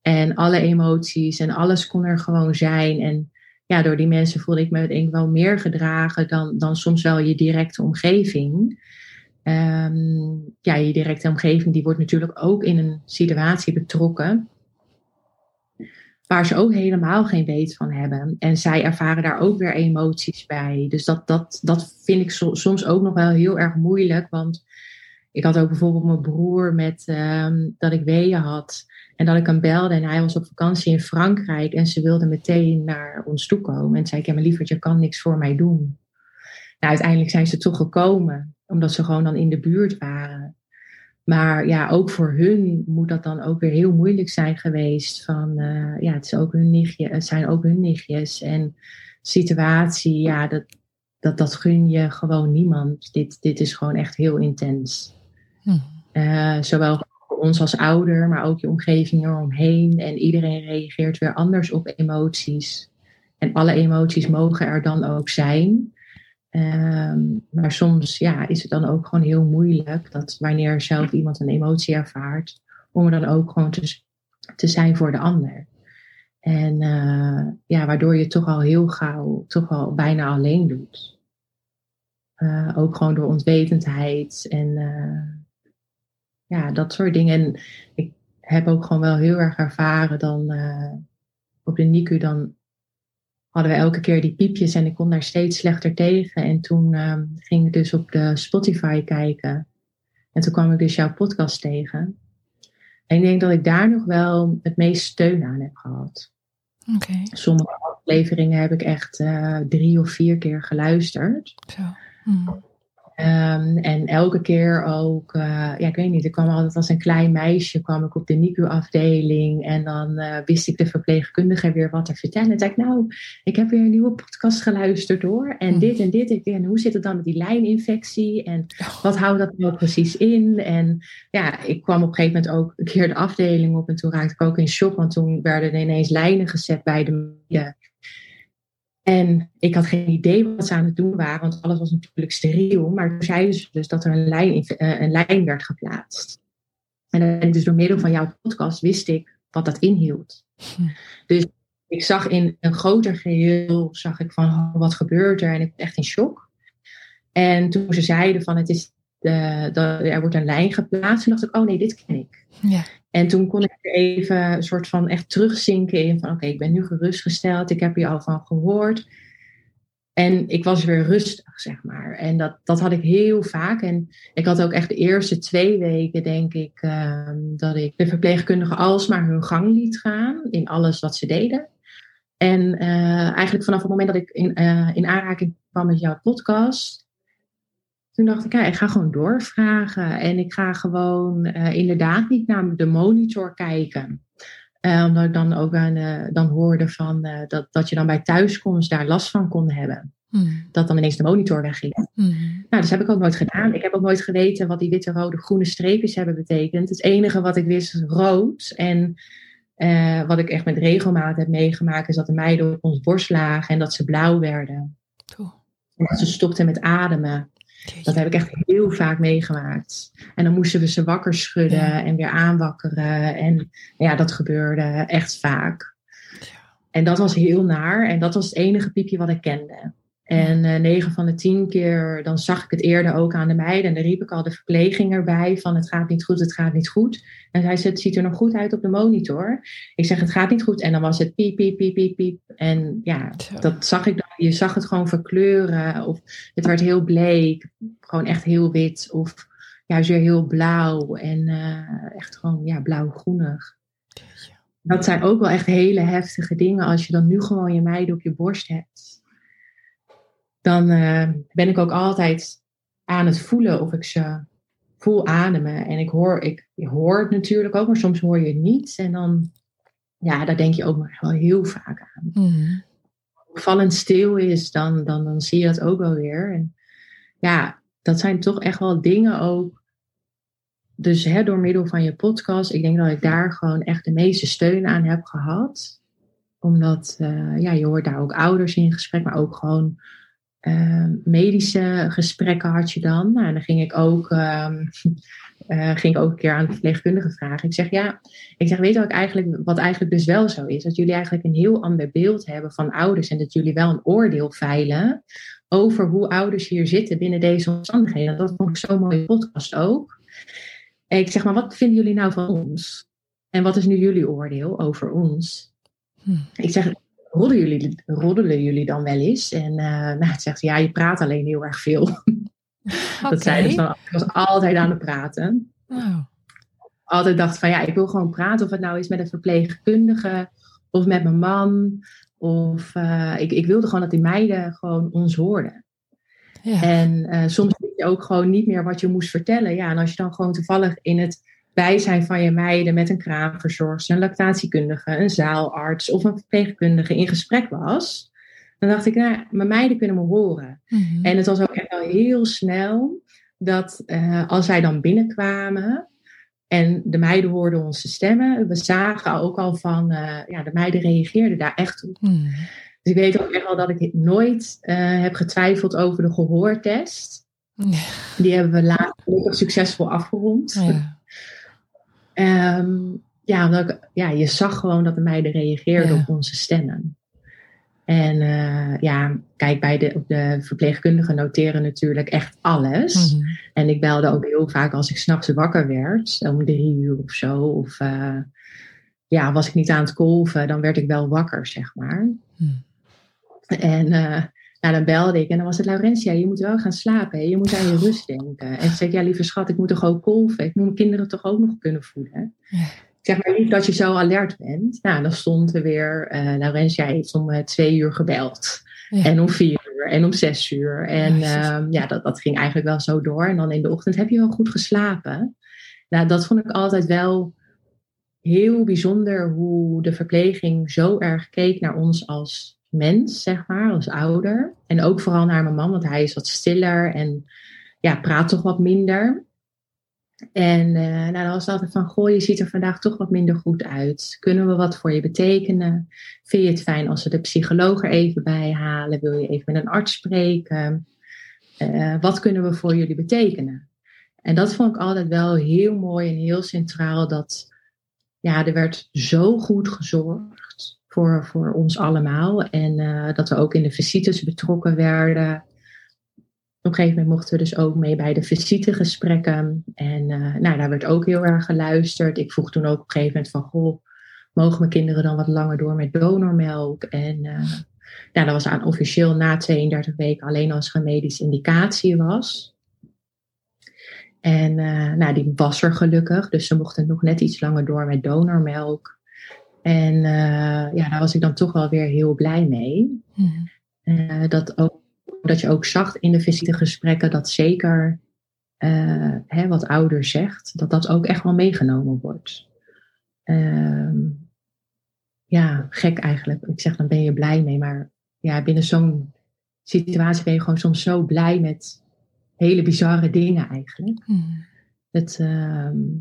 En alle emoties en alles kon er gewoon zijn. En ja, door die mensen voelde ik me denk wel meer gedragen dan, dan soms wel je directe omgeving. Um, ja, je directe omgeving die wordt natuurlijk ook in een situatie betrokken waar ze ook helemaal geen weet van hebben. En zij ervaren daar ook weer emoties bij. Dus dat, dat, dat vind ik soms ook nog wel heel erg moeilijk. Want ik had ook bijvoorbeeld mijn broer met um, dat ik weeën had. En dat ik hem belde en hij was op vakantie in Frankrijk. En ze wilde meteen naar ons toe komen. En zei ik, ja, maar lieverd, je kan niks voor mij doen. Nou, uiteindelijk zijn ze toch gekomen. Omdat ze gewoon dan in de buurt waren. Maar ja, ook voor hun moet dat dan ook weer heel moeilijk zijn geweest. Van uh, ja, het, is ook hun nichtje, het zijn ook hun nichtjes. En situatie, ja, dat, dat, dat gun je gewoon niemand. Dit, dit is gewoon echt heel intens. Hm. Uh, zowel ons als ouder, maar ook je omgeving eromheen. En iedereen reageert weer anders op emoties. En alle emoties mogen er dan ook zijn. Ehm, maar soms ja, is het dan ook gewoon heel moeilijk dat wanneer zelf iemand een emotie ervaart, om er dan ook gewoon te, te zijn voor de ander. En uh, ja, waardoor je toch al heel gauw, toch al bijna alleen doet. Uh, ook gewoon door ontwetendheid en uh, ja, dat soort dingen. En ik heb ook gewoon wel heel erg ervaren dan op de NICU dan hadden we elke keer die piepjes en ik kon daar steeds slechter tegen. En toen uh, ging ik dus op de Spotify kijken. En toen kwam ik dus jouw podcast tegen. En ik denk dat ik daar nog wel het meest steun aan heb gehad. Okay. Sommige afleveringen heb ik echt uh, drie of vier keer geluisterd. Zo. Mm. Um, en elke keer ook, uh, ja, ik weet niet, ik kwam altijd als een klein meisje, kwam ik op de NICU-afdeling en dan uh, wist ik de verpleegkundige weer wat te vertellen. En zei ik, nou, ik heb weer een nieuwe podcast geluisterd hoor, en mm. dit en dit, en hoe zit het dan met die lijninfectie en oh. wat houdt dat nou precies in? En ja, ik kwam op een gegeven moment ook een keer de afdeling op en toen raakte ik ook in shock, want toen werden er ineens lijnen gezet bij de en ik had geen idee wat ze aan het doen waren, want alles was natuurlijk steriel. Maar toen zeiden ze dus dat er een lijn, eh, een lijn werd geplaatst. En dus door middel van jouw podcast wist ik wat dat inhield. Hm. Dus ik zag in een groter geheel, zag ik van oh, wat gebeurt er en ik was echt in shock. En toen ze zeiden van het is de, de, er wordt een lijn geplaatst, toen dacht ik, oh nee, dit ken ik. Ja. En toen kon ik even een soort van echt terugzinken in van oké, ik ben nu gerustgesteld, ik heb hier al van gehoord. En ik was weer rustig, zeg maar. En dat, dat had ik heel vaak. En ik had ook echt de eerste twee weken, denk ik, ehm, dat ik de verpleegkundigen alsmaar hun gang liet gaan in alles wat ze deden. En uh, eigenlijk vanaf het moment dat ik in, uh, in aanraking kwam met jouw podcast, toen dacht ik, ja, ik ga gewoon doorvragen. En ik ga gewoon uh, inderdaad niet naar de monitor kijken. Uh, omdat ik dan ook aan, uh, dan hoorde van, dat, dat je dan bij thuiskomst daar last van kon hebben. Hmm. Dat dan ineens de monitor wegging. Hmm. Nou, dat heb ik ook nooit gedaan. Ik heb ook nooit geweten wat die witte, rode, groene streepjes hebben betekend. Het enige wat ik wist is rood. En wat ik echt met regelmaat heb meegemaakt, is dat de meiden op ons borst lagen en dat ze blauw werden. En dat ze stopten met ademen. Dat heb ik echt heel vaak meegemaakt. En dan moesten we ze wakker schudden en weer aanwakkeren. En ja, dat gebeurde echt vaak. En dat was heel naar. En dat was het enige piepje wat ik kende. En uh, eh, 9 van de 10 keer, dan zag ik het eerder ook aan de meiden. En dan riep ik al de verpleging erbij van het gaat niet goed, het gaat niet goed. En zij zei, het ziet er nog goed uit op de monitor. Ik zeg, het gaat niet goed. En dan was het piep, piep, piep, piep, piep. En ja, dat zag ik dan. Je zag het gewoon verkleuren. Of het werd heel bleek. Gewoon echt heel wit. Of juist weer heel blauw. En uh, echt gewoon ja, blauw-groenig. dat zijn ook wel echt hele heftige dingen. Als je dan nu gewoon je meiden op je borst hebt, dan eh, ben ik ook altijd aan het voelen of ik ze voel ademen. En ik hoor, ik, hoor het natuurlijk ook, maar soms hoor je het niet. En dan, ja, daar denk je ook wel heel vaak aan. Mm. Vallend stil is, dan, dan, dan zie je dat ook wel weer. En ja, dat zijn toch echt wel dingen ook. Dus hè, door middel van je podcast, ik denk dat ik daar gewoon echt de meeste steun aan heb gehad. Omdat, uh, ja, je hoort daar ook ouders in gesprek, maar ook gewoon Ehm, medische gesprekken had je dan. Nou, dan ging ik ook, uh, ging ik ook een keer aan de verpleegkundige vragen. Ik zeg ja, ik zeg weet wat, eigenlijk, wat eigenlijk dus wel zo is. Dat jullie eigenlijk een heel ander beeld hebben van ouders. En dat jullie wel een oordeel veilen over hoe ouders hier zitten binnen deze omstandigheden. Dat vond ik zo'n mooie podcast ook. En ik zeg maar, wat vinden jullie nou van ons? En wat is nu jullie oordeel over ons? Hm. Ik zeg, roddelen jullie, roddelen jullie dan wel eens? En uh, nou, het zegt ja, je praat alleen heel erg veel. Dat zei ze dan. Ik was altijd aan het praten. Wow. Altijd dacht van ja, ik wil gewoon praten. Of het nou is met een verpleegkundige of met mijn man. Of uh, ik, ik wilde gewoon dat die meiden gewoon ons hoorden. Ja. En uh, soms weet je ook gewoon niet meer wat je moest vertellen. Ja, en als je dan gewoon toevallig in het bijzijn van je meiden met een kraamverzorgster, een lactatiekundige, een zaalarts of een verpleegkundige in gesprek was, dan dacht ik, nou, mijn meiden kunnen me horen. Mhm. En het was ook echt wel heel snel dat uh, als zij dan binnenkwamen en de meiden hoorden onze stemmen, we zagen ook al van, uh, ja, de meiden reageerden daar echt op. Mhm. Dus ik weet ook echt wel dat ik nooit uh, heb getwijfeld over de gehoortest. Die hebben we later succesvol afgerond. Ja. Um, ja, ja, je zag gewoon dat de meiden reageerden op onze stemmen. En uh, ja, kijk, bij de, de verpleegkundigen noteren natuurlijk echt alles. Mhm. En ik belde ook heel vaak als ik s'nachts wakker werd, om drie uur of zo. Of uh, ja, was ik niet aan het kolven, dan werd ik wel wakker, zeg maar. Mhm. En uh, nou, dan belde ik en dan was het Laurentia, je moet wel gaan slapen. Je moet aan je rust denken. En ze zei ja lieve schat, ik moet toch ook kolven. Ik moet mijn kinderen toch ook nog kunnen voeden. Ja. Ik zeg maar niet dat je zo alert bent. Nou, dan stond er weer, uh, Laurentia heeft om uh, twee uur gebeld. En om vier uur en om zes uur. En ja, uh, ja dat, dat ging eigenlijk wel zo door. En dan in de ochtend heb je wel goed geslapen. Nou, dat vond ik altijd wel heel bijzonder hoe de verpleging zo erg keek naar ons als mens, zeg maar, als ouder. En ook vooral naar mijn man, want hij is wat stiller en ja, praat toch wat minder. En uh, nou, dan was het altijd van, goh, je ziet er vandaag toch wat minder goed uit. Kunnen we wat voor je betekenen? Vind je het fijn als we de psycholoog er even bij halen? Wil je even met een arts spreken? Uh, wat kunnen we voor jullie betekenen? En dat vond ik altijd wel heel mooi en heel centraal. Dat ja, er werd zo goed gezorgd voor, voor ons allemaal. En uh, dat we ook in de visites betrokken werden. Op een gegeven moment mochten we dus ook mee bij de visitegesprekken. En uh, nou, daar werd ook heel erg geluisterd. Ik vroeg toen ook op een gegeven moment van... Goh, mogen mijn kinderen dan wat langer door met donormelk? En uh, nou, dat was aan officieel na 32 weken alleen als er een medische indicatie was. En nou, die was er gelukkig. Dus ze mochten nog net iets langer door met donormelk. En uh, ja, daar was ik dan toch wel weer heel blij mee. Mm. Uh, dat, ook, dat je ook zag in de visitegesprekken dat zeker uh, hè, wat ouder zegt, dat dat ook echt wel meegenomen wordt. Ehm, ja, gek eigenlijk. Ik zeg dan ben je blij mee, maar ja, binnen zo'n situatie ben je gewoon soms zo blij met hele bizarre dingen eigenlijk. Mm. Het, um,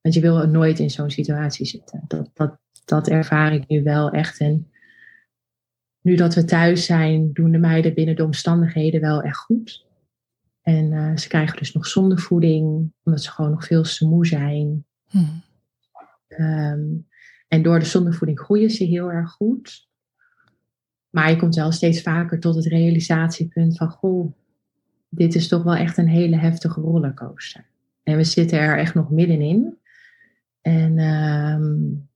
want je wil nooit in zo'n situatie zitten. Dat, dat, dat ervaar ik nu wel echt. En nu dat we thuis zijn, doen de meiden binnen de omstandigheden wel echt goed. En uh, ze krijgen dus nog zondevoeding, omdat ze gewoon nog veel te moe zijn. Hmm. Um, en door de zondevoeding groeien ze heel erg goed. Maar je komt wel steeds vaker tot het realisatiepunt van, goh, dit is toch wel echt een hele heftige rollercoaster. En we zitten er echt nog middenin. En um,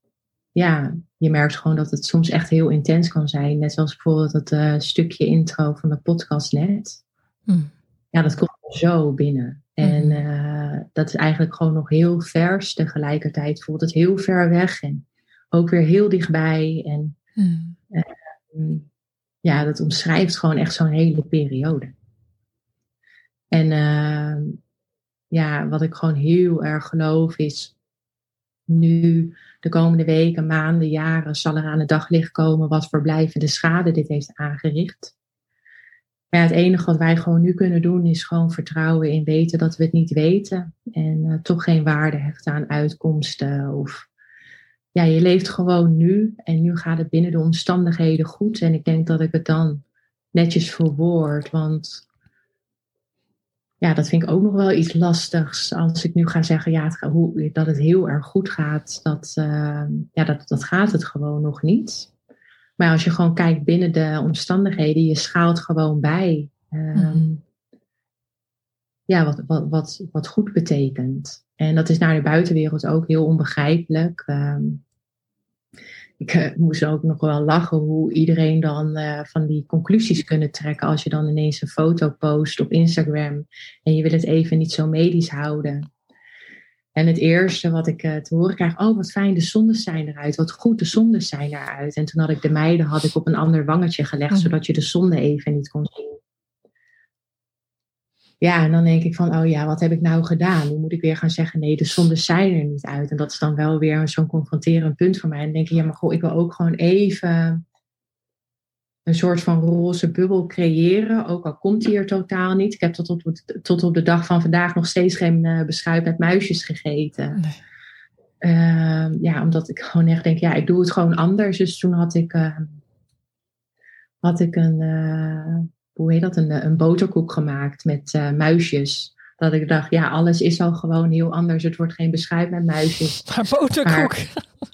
ja, je merkt gewoon dat het soms echt heel intens kan zijn. Net zoals bijvoorbeeld dat uh, stukje intro van de podcast net. Hmm. Ja, dat komt zo binnen. En uh, dat is eigenlijk gewoon nog heel vers. Tegelijkertijd voelt het heel ver weg. En ook weer heel dichtbij. En hmm. Ehm, ja, dat omschrijft gewoon echt zo'n hele periode. En ehm, ja, wat ik gewoon heel erg geloof is, nu de komende weken, maanden, jaren zal er aan het daglicht komen wat voor blijvende schade dit heeft aangericht. Maar ja, het enige wat wij gewoon nu kunnen doen is gewoon vertrouwen in weten dat we het niet weten. En uh, toch geen waarde hechten aan uitkomsten. Of ja, je leeft gewoon nu en nu gaat het binnen de omstandigheden goed. En ik denk dat ik het dan netjes verwoord. Want ja, dat vind ik ook nog wel iets lastigs. Als ik nu ga zeggen ja, het, hoe, dat het heel erg goed gaat, dat, uh, ja, dat, dat gaat het gewoon nog niet. Maar als je gewoon kijkt binnen de omstandigheden, je schaalt gewoon bij. Um, Ja, wat, wat, wat, wat goed betekent. En dat is naar de buitenwereld ook heel onbegrijpelijk. Um, ik uh, moest ook nog wel lachen hoe iedereen dan uh, van die conclusies kunnen trekken als je dan ineens een foto post op Instagram en je wil het even niet zo medisch houden. En het eerste wat ik uh, te horen krijg, oh wat fijn, de zondes zijn eruit. Wat goed, de zondes zijn eruit. En toen had ik de meiden had ik op een ander wangetje gelegd, mhm. zodat je de zonde even niet kon zien. Ja, en dan denk ik van, oh ja, wat heb ik nou gedaan? Nu moet ik weer gaan zeggen, nee, de zondes zijn er niet uit. En dat is dan wel weer zo'n confronterend punt voor mij. En dan denk ik, ja, maar goh, ik wil ook gewoon even een soort van roze bubbel creëren, ook al komt die er totaal niet. Ik heb tot op, tot op de dag van vandaag nog steeds geen uh, beschuit met muisjes gegeten. Nee. Uh, ja, omdat ik gewoon echt denk, ja, ik doe het gewoon anders. Dus toen had ik, uh, had ik een, uh, hoe heet dat, een, een boterkoek gemaakt met muisjes. Dat ik dacht, ja, alles is al gewoon heel anders. Het wordt geen beschuit met muisjes. Maar boterkoek.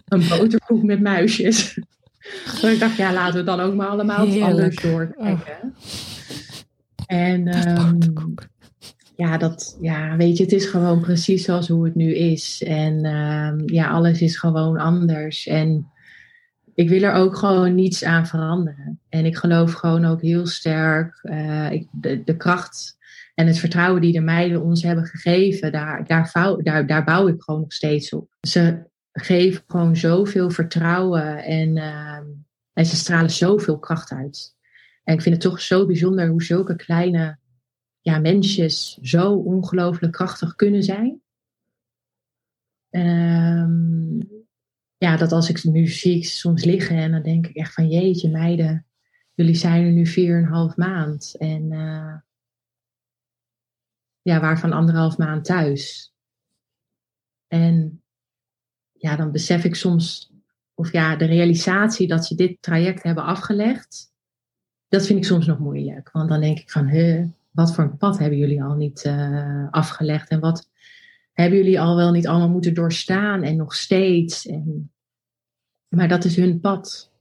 een boterkoek met muisjes. Dus ik dacht, ja, laten we dan ook maar allemaal Heerlijk. anders doorkijken. Oh. En um, ja, dat, ja, weet je, het is gewoon precies zoals hoe het nu is. En um, ja, alles is gewoon anders. En ik wil er ook gewoon niets aan veranderen. En ik geloof gewoon ook heel sterk ik, de, kracht en het vertrouwen die de meiden ons hebben gegeven, daar, daar, daar, bouw ik gewoon nog steeds op. Ze geven gewoon zoveel vertrouwen en, uh, en ze stralen zoveel kracht uit. En ik vind het toch zo bijzonder hoe zulke kleine ja, mensjes zo ongelooflijk krachtig kunnen zijn. Ja, dat als ik nu zie ik soms liggen en dan denk ik echt van jeetje meiden, jullie zijn er nu vier en een half maand. En uh, ja, waarvan anderhalf maand thuis. En ja, dan besef ik soms, of ja, de realisatie dat ze dit traject hebben afgelegd, dat vind ik soms nog moeilijk. Want dan denk ik van, hè, wat voor een pad hebben jullie al niet uh, afgelegd? En wat hebben jullie al wel niet allemaal moeten doorstaan en nog steeds? En, maar dat is hun pad.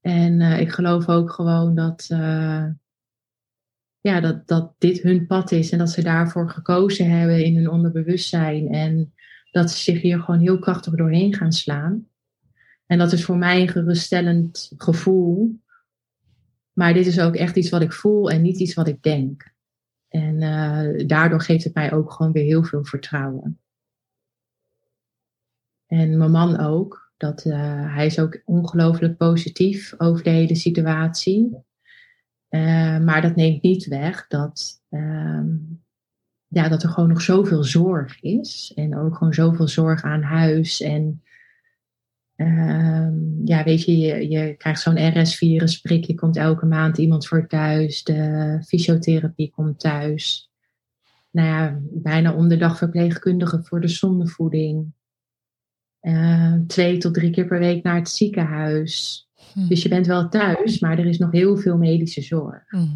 En uh, ik geloof ook gewoon dat, uh, ja, dat, dat dit hun pad is en dat ze daarvoor gekozen hebben in hun onderbewustzijn. En dat ze zich hier gewoon heel krachtig doorheen gaan slaan. En dat is voor mij een geruststellend gevoel. Maar dit is ook echt iets wat ik voel en niet iets wat ik denk. En uh, daardoor geeft het mij ook gewoon weer heel veel vertrouwen. En mijn man ook. Dat, uh, hij is ook ongelooflijk positief over de hele situatie. Uh, maar dat neemt niet weg dat, uh, ja, dat er gewoon nog zoveel zorg is. En ook gewoon zoveel zorg aan huis. En uh, ja, weet je, je, je krijgt zo'n RS-virus prik. Je komt elke maand iemand voor thuis. De fysiotherapie komt thuis. Nou ja, bijna om de dag verpleegkundige voor de zondevoeding. Uh, twee tot drie keer per week naar het ziekenhuis. Hm. Dus je bent wel thuis, maar er is nog heel veel medische zorg. Hm.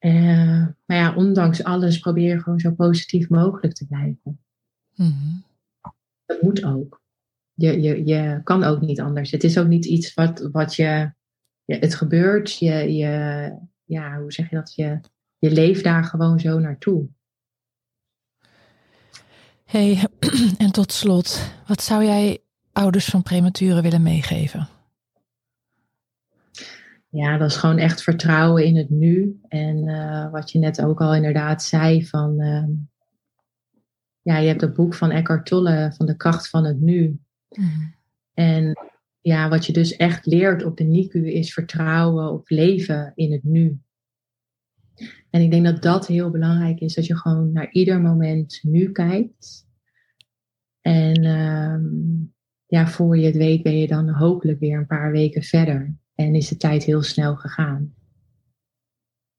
Uh, maar ja, ondanks alles probeer gewoon zo positief mogelijk te blijven. Mm. Dat moet ook. Je, je, je kan ook niet anders. Het is ook niet iets wat, wat je, het gebeurt. Je, je, ja, hoe zeg je dat? Je, je leeft daar gewoon zo naartoe. hey, en tot slot, wat zou jij ouders van prematuren willen meegeven? ja, dat is gewoon echt vertrouwen in het nu. En uh, wat je net ook al inderdaad zei van... Uh, ja, je hebt het boek van Eckhart Tolle van de kracht van het nu. Mhm. En ja, wat je dus echt leert op de NICU is vertrouwen op leven in het nu. En ik denk dat dat heel belangrijk is, dat je gewoon naar ieder moment nu kijkt. En ehm, ja, voor je het weet ben je dan hopelijk weer een paar weken verder. En is de tijd heel snel gegaan.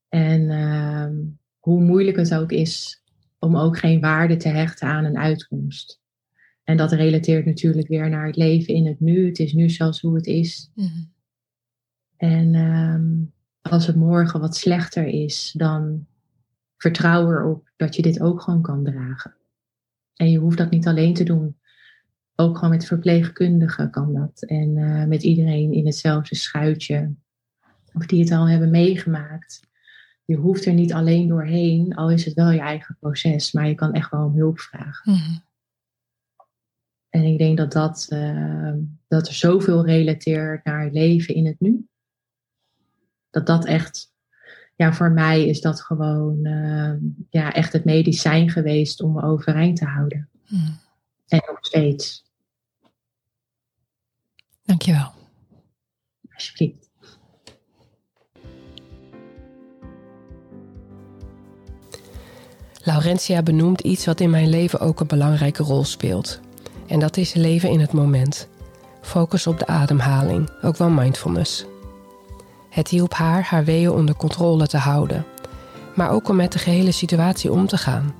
En ehm, hoe moeilijk het ook is om ook geen waarde te hechten aan een uitkomst. En dat relateert natuurlijk weer naar het leven in het nu. Het is nu zoals hoe het is. Mhm. En ehm, als het morgen wat slechter is, dan vertrouw erop dat je dit ook gewoon kan dragen. En je hoeft dat niet alleen te doen. Ook gewoon met verpleegkundigen kan dat. En uh, met iedereen in hetzelfde schuitje. Of die het al hebben meegemaakt. Je hoeft er niet alleen doorheen, al is het wel je eigen proces. Maar je kan echt wel om hulp vragen. Mhm. En ik denk dat, dat, uh, dat er zoveel relateert naar leven in het nu. Dat dat echt, ja, voor mij is dat gewoon uh, ja, echt het medicijn geweest om me overeind te houden. Hmm. En nog steeds. Dankjewel. Alsjeblieft. Laurentia benoemt iets wat in mijn leven ook een belangrijke rol speelt. En dat is leven in het moment. Focus op de ademhaling, ook wel mindfulness. Het hielp haar haar weeën onder controle te houden, maar ook om met de gehele situatie om te gaan,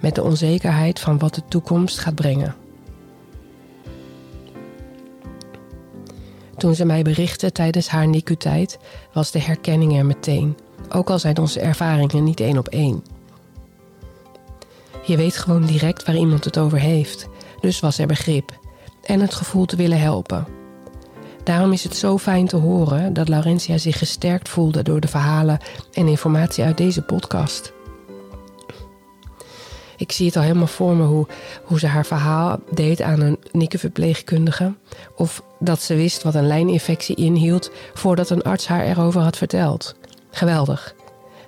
met de onzekerheid van wat de toekomst gaat brengen. Toen ze mij berichtte tijdens haar NICU-tijd, was de herkenning er meteen, ook al zijn onze ervaringen niet één op één. Je weet gewoon direct waar iemand het over heeft dus was er begrip en het gevoel te willen helpen. Daarom is het zo fijn te horen dat Laurentia zich gesterkt voelde door de verhalen en informatie uit deze podcast. Ik zie het al helemaal voor me hoe, hoe ze haar verhaal deed aan een nikkenverpleegkundige. Of dat ze wist wat een lijninfectie inhield voordat een arts haar erover had verteld. Geweldig.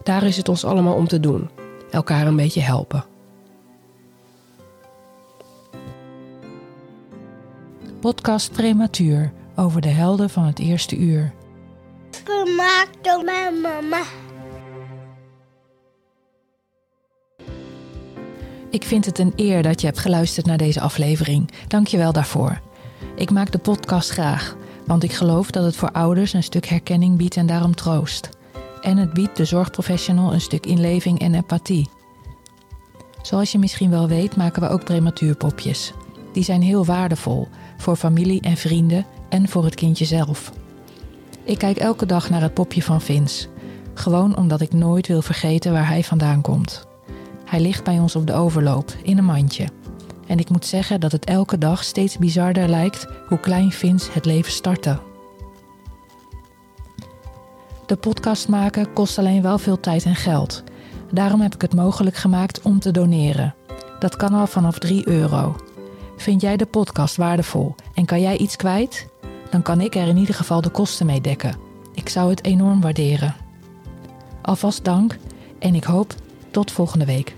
Daar is het ons allemaal om te doen. Elkaar een beetje helpen. Podcast Prematuur over de helden van het eerste uur. Gemaakt door mijn mama. Ik vind het een eer dat je hebt geluisterd naar deze aflevering. Dank je wel daarvoor. Ik maak de podcast graag, want ik geloof dat het voor ouders een stuk herkenning biedt en daarom troost. En het biedt de zorgprofessional een stuk inleving en empathie. Zoals je misschien wel weet, maken we ook prematuurpopjes. Die zijn heel waardevol, voor familie en vrienden en voor het kindje zelf. Ik kijk elke dag naar het popje van Vince, gewoon omdat ik nooit wil vergeten waar hij vandaan komt. Hij ligt bij ons op de overloop, in een mandje. En ik moet zeggen dat het elke dag steeds bizarder lijkt hoe klein Vince het leven startte. De podcast maken kost alleen wel veel tijd en geld. Daarom heb ik het mogelijk gemaakt om te doneren. Dat kan al vanaf 3 euro. Vind jij de podcast waardevol en kan jij iets kwijt? Dan kan ik er in ieder geval de kosten mee dekken. Ik zou het enorm waarderen. Alvast dank en ik hoop tot volgende week.